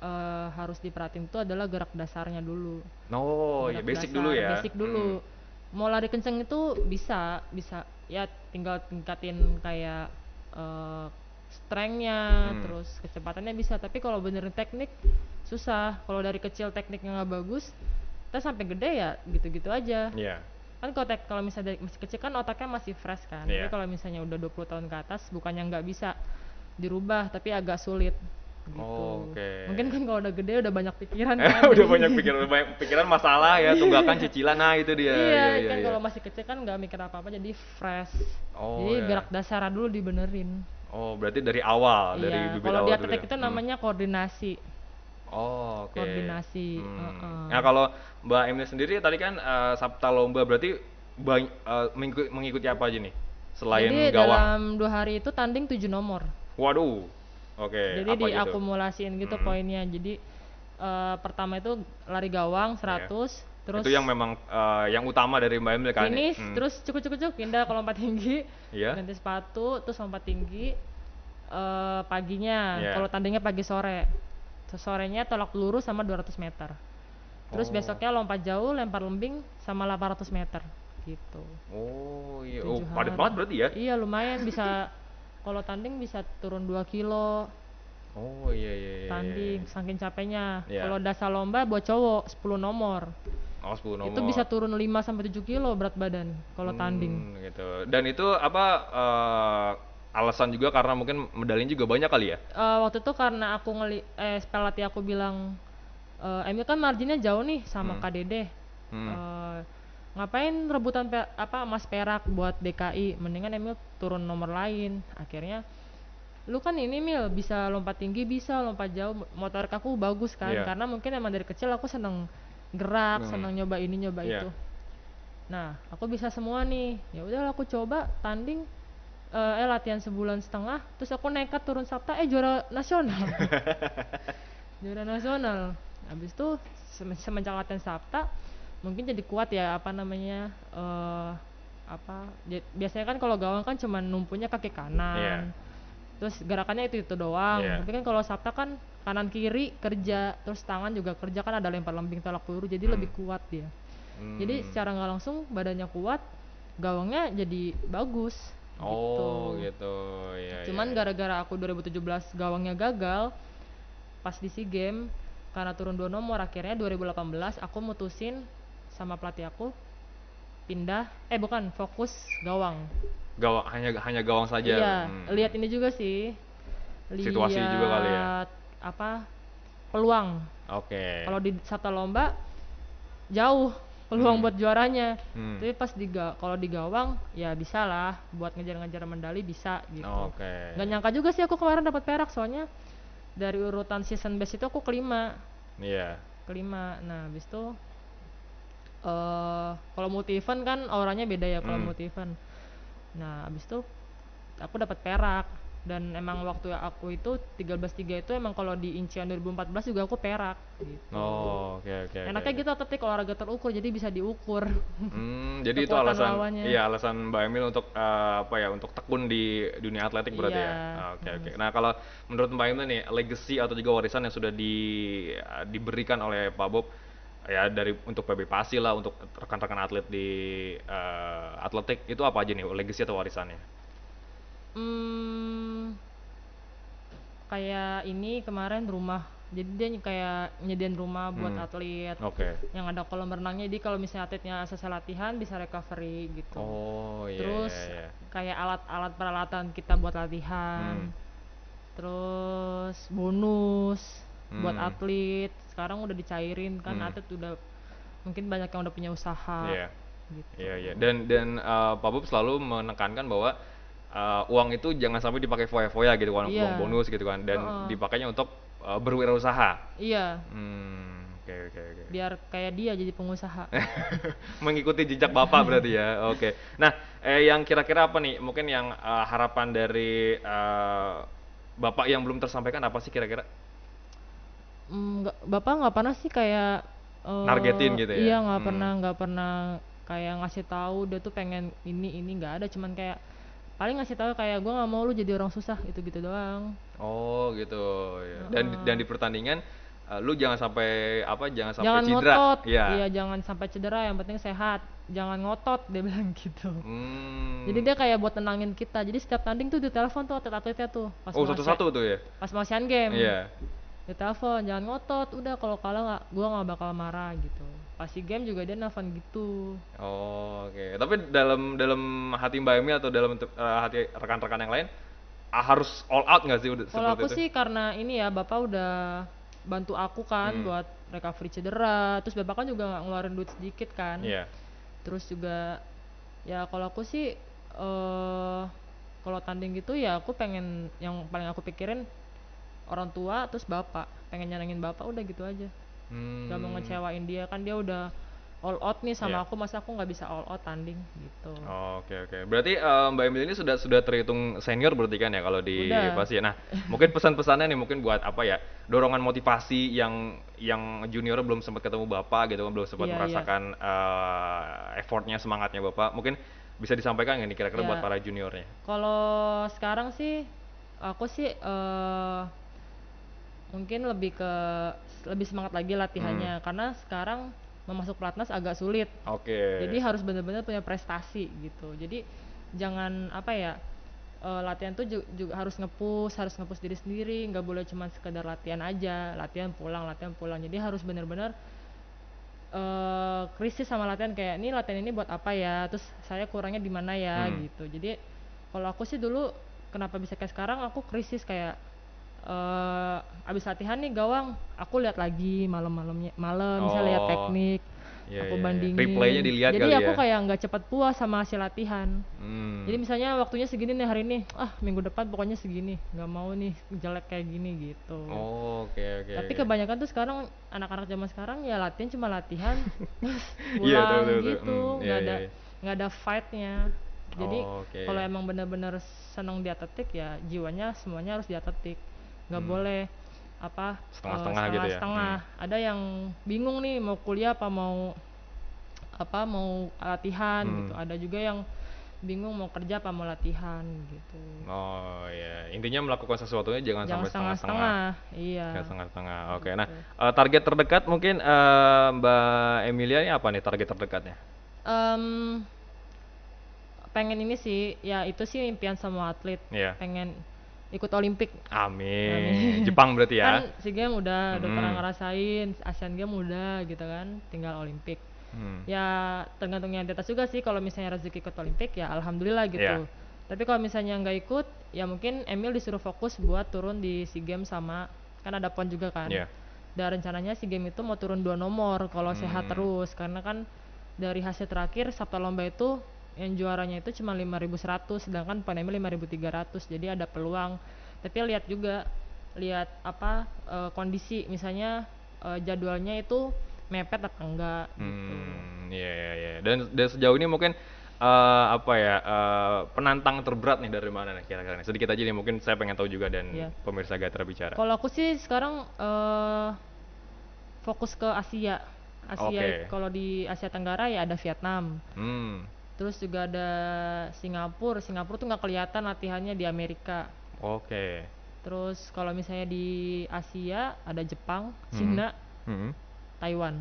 [SPEAKER 2] uh, harus diperhatiin itu adalah gerak dasarnya dulu.
[SPEAKER 1] Oh, ya basic dasar, dulu ya.
[SPEAKER 2] Basic dulu. Hmm mau lari kenceng itu bisa bisa ya tinggal tingkatin kayak uh, strengthnya hmm. terus kecepatannya bisa tapi kalau benerin teknik susah kalau dari kecil tekniknya nggak bagus kita sampai gede ya gitu-gitu aja
[SPEAKER 1] yeah.
[SPEAKER 2] kan kalau kalau misalnya dari masih kecil kan otaknya masih fresh kan yeah. tapi kalau misalnya udah 20 tahun ke atas bukannya nggak bisa dirubah tapi agak sulit gitu.
[SPEAKER 1] Oh, Oke. Okay.
[SPEAKER 2] Mungkin kan kalau udah gede udah banyak pikiran kan.
[SPEAKER 1] udah banyak pikiran, udah banyak pikiran masalah ya, tunggakan cicilan nah itu dia.
[SPEAKER 2] Iya, iya, iya kan iya. kalau masih kecil kan nggak mikir apa-apa jadi fresh. Oh, jadi iya. gerak dasar dulu dibenerin.
[SPEAKER 1] Oh, berarti dari awal, iya. dari bibit
[SPEAKER 2] kalau
[SPEAKER 1] awal.
[SPEAKER 2] Kalau di ya? itu namanya hmm. koordinasi.
[SPEAKER 1] Oh, oke. Okay.
[SPEAKER 2] Koordinasi. Hmm. Uh -uh.
[SPEAKER 1] Nah, kalau Mbak Emily sendiri tadi kan uh, Sabta Lomba berarti bany- uh, mengikuti apa aja nih? Selain
[SPEAKER 2] Jadi
[SPEAKER 1] gawang.
[SPEAKER 2] dalam dua hari itu tanding tujuh nomor.
[SPEAKER 1] Waduh, Oke. Okay,
[SPEAKER 2] jadi diakumulasiin gitu, gitu hmm. poinnya. Jadi uh, pertama itu lari gawang 100 yeah. terus
[SPEAKER 1] itu yang memang uh, yang utama dari Mbak Emil kan.
[SPEAKER 2] Finish hmm. terus cukup-cukup pindah ke lompat tinggi.
[SPEAKER 1] Yeah.
[SPEAKER 2] Ganti sepatu terus lompat tinggi uh, paginya. Yeah. Kalau tandingnya pagi sore. Sorenya tolak peluru sama 200 meter. Terus oh. besoknya lompat jauh, lempar lembing sama 800 meter gitu.
[SPEAKER 1] Oh iya. Oh, padat banget berarti ya?
[SPEAKER 2] Iya, lumayan bisa kalau tanding bisa turun 2 kilo
[SPEAKER 1] oh iya iya, iya
[SPEAKER 2] tanding iya. saking capeknya yeah. kalau dasar lomba buat cowok 10 nomor
[SPEAKER 1] Oh, 10 nomor.
[SPEAKER 2] Itu bisa turun 5 sampai 7 kilo berat badan kalau hmm, tanding.
[SPEAKER 1] gitu. Dan itu apa uh, alasan juga karena mungkin medalinya juga banyak kali ya?
[SPEAKER 2] Uh, waktu itu karena aku ngeli eh pelatih aku bilang uh, Emil kan marginnya jauh nih sama hmm. KDD. Hmm. Uh, ngapain rebutan pe apa emas perak buat DKI mendingan Emil turun nomor lain. Akhirnya lu kan ini Mil bisa lompat tinggi bisa lompat jauh. Motor aku bagus kan? Yeah. karena mungkin emang dari kecil aku seneng gerak hmm. seneng nyoba ini nyoba yeah. itu. Nah aku bisa semua nih. Ya udah aku coba tanding uh, eh latihan sebulan setengah terus aku nekat turun Sabta eh juara nasional. Juara nasional. Habis itu semenjak latihan Sabta mungkin jadi kuat ya apa namanya uh, apa biasanya kan kalau gawang kan cuma numpunya kaki kanan yeah. terus gerakannya itu itu doang yeah. tapi kan kalau Sabta kan kanan kiri kerja terus tangan juga kerja kan ada lempar lembing tolak peluru jadi hmm. lebih kuat dia hmm. jadi secara nggak langsung badannya kuat gawangnya jadi bagus
[SPEAKER 1] Oh gitu, gitu.
[SPEAKER 2] Ya, Cuman ya, gara-gara aku 2017 gawangnya gagal pas di SEA Games karena turun dua nomor akhirnya 2018 aku mutusin sama pelatih aku pindah eh bukan fokus gawang
[SPEAKER 1] gawang hanya hanya gawang saja
[SPEAKER 2] iya hmm. lihat ini juga sih
[SPEAKER 1] lihat situasi juga kali ya
[SPEAKER 2] apa peluang
[SPEAKER 1] oke okay.
[SPEAKER 2] kalau di satu lomba jauh peluang hmm. buat juaranya hmm. tapi pas di kalau di gawang ya bisa lah buat ngejar-ngejar medali bisa gitu
[SPEAKER 1] oke okay.
[SPEAKER 2] Gak nyangka juga sih aku kemarin dapat perak soalnya dari urutan season base itu aku kelima
[SPEAKER 1] iya yeah.
[SPEAKER 2] kelima nah habis itu uh, kalau multi event kan orangnya beda ya kalau hmm. multi event nah habis itu aku dapat perak dan emang waktu aku itu 13.3 itu emang kalau di Incian 2014 juga aku perak gitu.
[SPEAKER 1] Oh, oke okay, oke. Okay,
[SPEAKER 2] Enaknya
[SPEAKER 1] okay.
[SPEAKER 2] gitu atletik olahraga terukur jadi bisa diukur.
[SPEAKER 1] Hmm, jadi itu alasan lawannya. iya alasan Mbak Emil untuk uh, apa ya untuk tekun di dunia atletik berarti ya. Iya. Ah, oke yeah. oke. Okay, okay. Nah, kalau menurut Mbak Emil nih legacy atau juga warisan yang sudah di uh, diberikan oleh Pak Bob ya dari untuk PB Pasi lah untuk rekan-rekan atlet di uh, atletik itu apa aja nih legacy atau warisannya?
[SPEAKER 2] hmm, kayak ini kemarin rumah jadi dia kayak nyediain rumah buat hmm. atlet
[SPEAKER 1] okay.
[SPEAKER 2] yang ada kolam renangnya jadi kalau misalnya atletnya selesai latihan bisa recovery gitu
[SPEAKER 1] oh, yeah,
[SPEAKER 2] terus
[SPEAKER 1] yeah, yeah.
[SPEAKER 2] kayak alat-alat peralatan kita buat latihan hmm. terus bonus hmm. buat atlet sekarang udah dicairin kan hmm. atlet udah mungkin banyak yang udah punya usaha
[SPEAKER 1] yeah. gitu iya yeah, yeah. dan dan uh, Pak Bob selalu menekankan bahwa uh, uang itu jangan sampai dipakai foya-foya gitu kan, yeah. uang bonus gitu kan, dan uh dipakainya untuk uh, berwirausaha.
[SPEAKER 2] Iya.
[SPEAKER 1] Hmm, oke okay, oke okay, Okay.
[SPEAKER 2] Biar kayak dia jadi pengusaha.
[SPEAKER 1] Mengikuti jejak bapak berarti ya. Oke. Okay. Nah, eh, yang kira-kira apa nih? Mungkin yang uh, harapan dari uh, bapak yang belum tersampaikan apa sih kira-kira?
[SPEAKER 2] Mm, bapak nggak pernah sih kayak
[SPEAKER 1] uh, nargetin gitu ya?
[SPEAKER 2] Iya nggak hmm. pernah nggak pernah kayak ngasih tahu dia tuh pengen ini ini nggak ada cuman kayak paling ngasih tahu kayak gue nggak mau lu jadi orang susah itu gitu doang
[SPEAKER 1] oh gitu ya. dan uh. dan di pertandingan uh, lu jangan sampai apa jangan sampai
[SPEAKER 2] jangan
[SPEAKER 1] cedera
[SPEAKER 2] ngotot. Ya. iya jangan sampai cedera yang penting sehat jangan ngotot dia bilang gitu
[SPEAKER 1] hmm.
[SPEAKER 2] jadi dia kayak buat tenangin kita jadi setiap tanding tuh di telepon tuh atlet-atletnya tuh
[SPEAKER 1] pas oh satu-satu tuh ya
[SPEAKER 2] pas mau Asian Game
[SPEAKER 1] iya
[SPEAKER 2] di telepon jangan ngotot udah kalau kalah nggak gue nggak bakal marah gitu pasti game juga dia nelfon gitu
[SPEAKER 1] oh oke okay. tapi dalam dalam hati mbak Emi atau dalam uh, hati rekan-rekan yang lain uh, harus all out nggak sih
[SPEAKER 2] kalau aku itu? sih karena ini ya bapak udah bantu aku kan hmm. buat recovery cedera terus bapak kan juga nggak ngeluarin duit sedikit kan
[SPEAKER 1] yeah.
[SPEAKER 2] terus juga ya kalau aku sih uh, kalau tanding gitu ya aku pengen yang paling aku pikirin orang tua terus bapak pengen nyenengin bapak udah gitu aja hmm. gak mau ngecewain dia kan dia udah all out nih sama yeah. aku masa aku nggak bisa all out tanding gitu.
[SPEAKER 1] Oke oh, oke. Okay, okay. Berarti uh, Mbak Emil ini sudah sudah terhitung senior berarti kan ya kalau di pasti. Nah mungkin pesan-pesannya nih mungkin buat apa ya dorongan motivasi yang yang junior belum sempat ketemu bapak gitu kan belum sempat yeah, merasakan yeah. Uh, effortnya semangatnya bapak mungkin bisa disampaikan nggak nih kira-kira yeah. buat para juniornya?
[SPEAKER 2] Kalau sekarang sih aku sih uh, mungkin lebih ke lebih semangat lagi latihannya hmm. karena sekarang memasuk pelatnas agak sulit.
[SPEAKER 1] Oke. Okay.
[SPEAKER 2] Jadi harus benar-benar punya prestasi gitu. Jadi jangan apa ya uh, latihan tuh juga, juga harus ngepus, harus ngepus diri sendiri, nggak boleh cuma sekedar latihan aja, latihan pulang, latihan pulang. Jadi harus benar-benar uh, krisis sama latihan kayak ini latihan ini buat apa ya, terus saya kurangnya di mana ya hmm. gitu. Jadi kalau aku sih dulu kenapa bisa kayak sekarang aku krisis kayak uh, abis latihan nih gawang aku lihat lagi malam-malamnya malam oh. bisa lihat teknik yeah, aku yeah, iya. bandingin
[SPEAKER 1] replaynya dilihat
[SPEAKER 2] jadi
[SPEAKER 1] kali
[SPEAKER 2] aku
[SPEAKER 1] ya.
[SPEAKER 2] kayak nggak cepat puas sama hasil latihan
[SPEAKER 1] hmm.
[SPEAKER 2] jadi misalnya waktunya segini nih hari ini ah minggu depan pokoknya segini nggak mau nih jelek kayak gini gitu
[SPEAKER 1] oh, oke okay, oke okay,
[SPEAKER 2] tapi okay. kebanyakan tuh sekarang anak-anak zaman sekarang ya latihan cuma latihan iya, pulang yeah, tuh, tuh, gitu hmm, nggak yeah, ada iya. nggak yeah. ada fightnya jadi oh, okay. kalau emang benar-benar senang di atletik ya jiwanya semuanya harus di atletik nggak hmm. boleh apa
[SPEAKER 1] setengah-setengah uh, gitu ya
[SPEAKER 2] setengah hmm. ada yang bingung nih mau kuliah apa mau apa mau latihan hmm. gitu ada juga yang bingung mau kerja apa mau latihan gitu
[SPEAKER 1] oh ya intinya melakukan sesuatunya jangan,
[SPEAKER 2] jangan
[SPEAKER 1] sampai setengah-setengah
[SPEAKER 2] iya
[SPEAKER 1] jangan setengah-setengah oke okay. nah uh, target terdekat mungkin uh, mbak Emilia ini apa nih target terdekatnya
[SPEAKER 2] um, pengen ini sih ya itu sih impian semua atlet yeah. pengen ikut Olimpik.
[SPEAKER 1] Amin. Amin. Jepang berarti ya.
[SPEAKER 2] Kan SEA Games udah, hmm. udah pernah ngerasain, Asian Games udah gitu kan, tinggal Olimpik. Hmm. Ya tergantungnya di atas juga sih kalau misalnya rezeki ikut Olimpik ya alhamdulillah gitu. Yeah. Tapi kalau misalnya nggak ikut, ya mungkin Emil disuruh fokus buat turun di SEA Games sama kan ada pon juga kan. Yeah. Dan rencananya SEA Games itu mau turun dua nomor kalau hmm. sehat terus karena kan dari hasil terakhir Sabta Lomba itu yang juaranya itu cuma 5100 sedangkan Panemi 5300 jadi ada peluang tapi lihat juga lihat apa e, kondisi misalnya e, jadwalnya itu mepet apa enggak
[SPEAKER 1] gitu. hmm, gitu. Iya iya iya. Dan dan sejauh ini mungkin uh, apa ya uh, penantang terberat nih dari mana nih kira-kira sedikit aja nih mungkin saya pengen tahu juga dan yeah. pemirsa Gatra bicara.
[SPEAKER 2] Kalau aku sih sekarang uh, fokus ke Asia. Asia okay. kalau di Asia Tenggara ya ada Vietnam. Hmm terus juga ada Singapura Singapura tuh nggak kelihatan latihannya di Amerika
[SPEAKER 1] oke okay.
[SPEAKER 2] terus kalau misalnya di Asia ada Jepang hmm. Cina hmm. Taiwan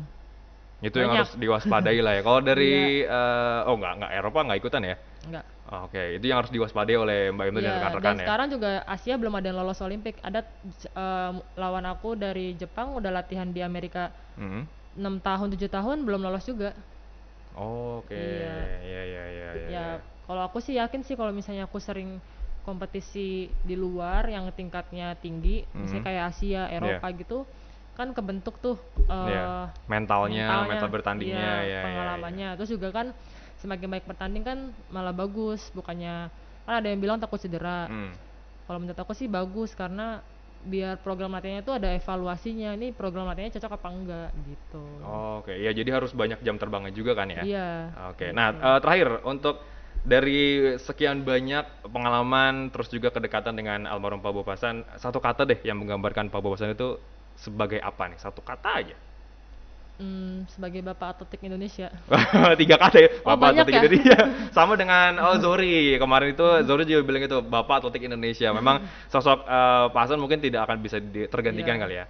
[SPEAKER 1] itu Banyak. yang harus diwaspadai lah ya kalau dari yeah. uh, oh nggak nggak Eropa nggak ikutan ya
[SPEAKER 2] nggak
[SPEAKER 1] oh, oke okay. itu yang harus diwaspadai oleh Mbak Imel yeah, dan iya, rekan-rekan
[SPEAKER 2] ya sekarang juga Asia belum ada yang lolos Olimpik ada uh, lawan aku dari Jepang udah latihan di Amerika hmm. 6 tahun 7 tahun belum lolos juga
[SPEAKER 1] Oke. Okay. Iya. Iya, iya, iya,
[SPEAKER 2] iya. Ya, ya. kalau aku sih yakin sih kalau misalnya aku sering kompetisi di luar yang tingkatnya tinggi, mm -hmm. misalnya kayak Asia, Eropa yeah. gitu, kan kebentuk tuh uh,
[SPEAKER 1] eh, yeah. mentalnya, mentalnya, mental bertandingnya,
[SPEAKER 2] ya, ya, pengalamannya. Ya, ya. Terus juga kan semakin baik bertanding kan malah bagus, bukannya kan ada yang bilang takut cedera. Mm. Kalau menurut aku sih bagus karena biar program latihannya itu ada evaluasinya ini program latihannya cocok apa enggak gitu.
[SPEAKER 1] Oh, Oke, okay. ya jadi harus banyak jam terbangnya juga kan ya?
[SPEAKER 2] Iya.
[SPEAKER 1] Oke, okay. nah uh, terakhir untuk dari sekian banyak pengalaman terus juga kedekatan dengan almarhum Pak Bopasan, satu kata deh yang menggambarkan Pak Bopasan itu sebagai apa nih? Satu kata aja.
[SPEAKER 2] Hmm, sebagai bapak atletik Indonesia.
[SPEAKER 1] Tiga ya, oh, bapak atletik ya? Indonesia. Sama dengan oh Zori kemarin itu Zori juga bilang itu bapak atletik Indonesia. Memang sosok uh, Pak Hasan mungkin tidak akan bisa tergantikan yeah. kali ya.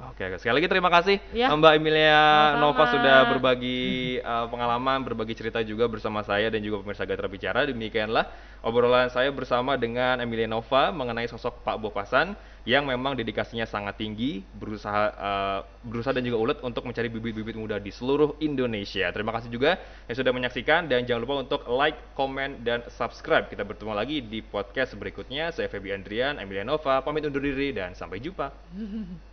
[SPEAKER 1] Oke, okay, sekali lagi terima kasih ya. Mbak Emilia Sama-sama. Nova sudah berbagi uh, pengalaman, berbagi cerita juga bersama saya dan juga pemirsa Gatra Bicara. Demikianlah obrolan saya bersama dengan Emilia Nova mengenai sosok Pak Bopasan yang memang dedikasinya sangat tinggi, berusaha uh, berusaha dan juga ulet untuk mencari bibit-bibit muda di seluruh Indonesia. Terima kasih juga yang sudah menyaksikan dan jangan lupa untuk like, comment, dan subscribe. Kita bertemu lagi di podcast berikutnya. Saya Febi Andrian, Emilia Nova, pamit undur diri dan sampai jumpa.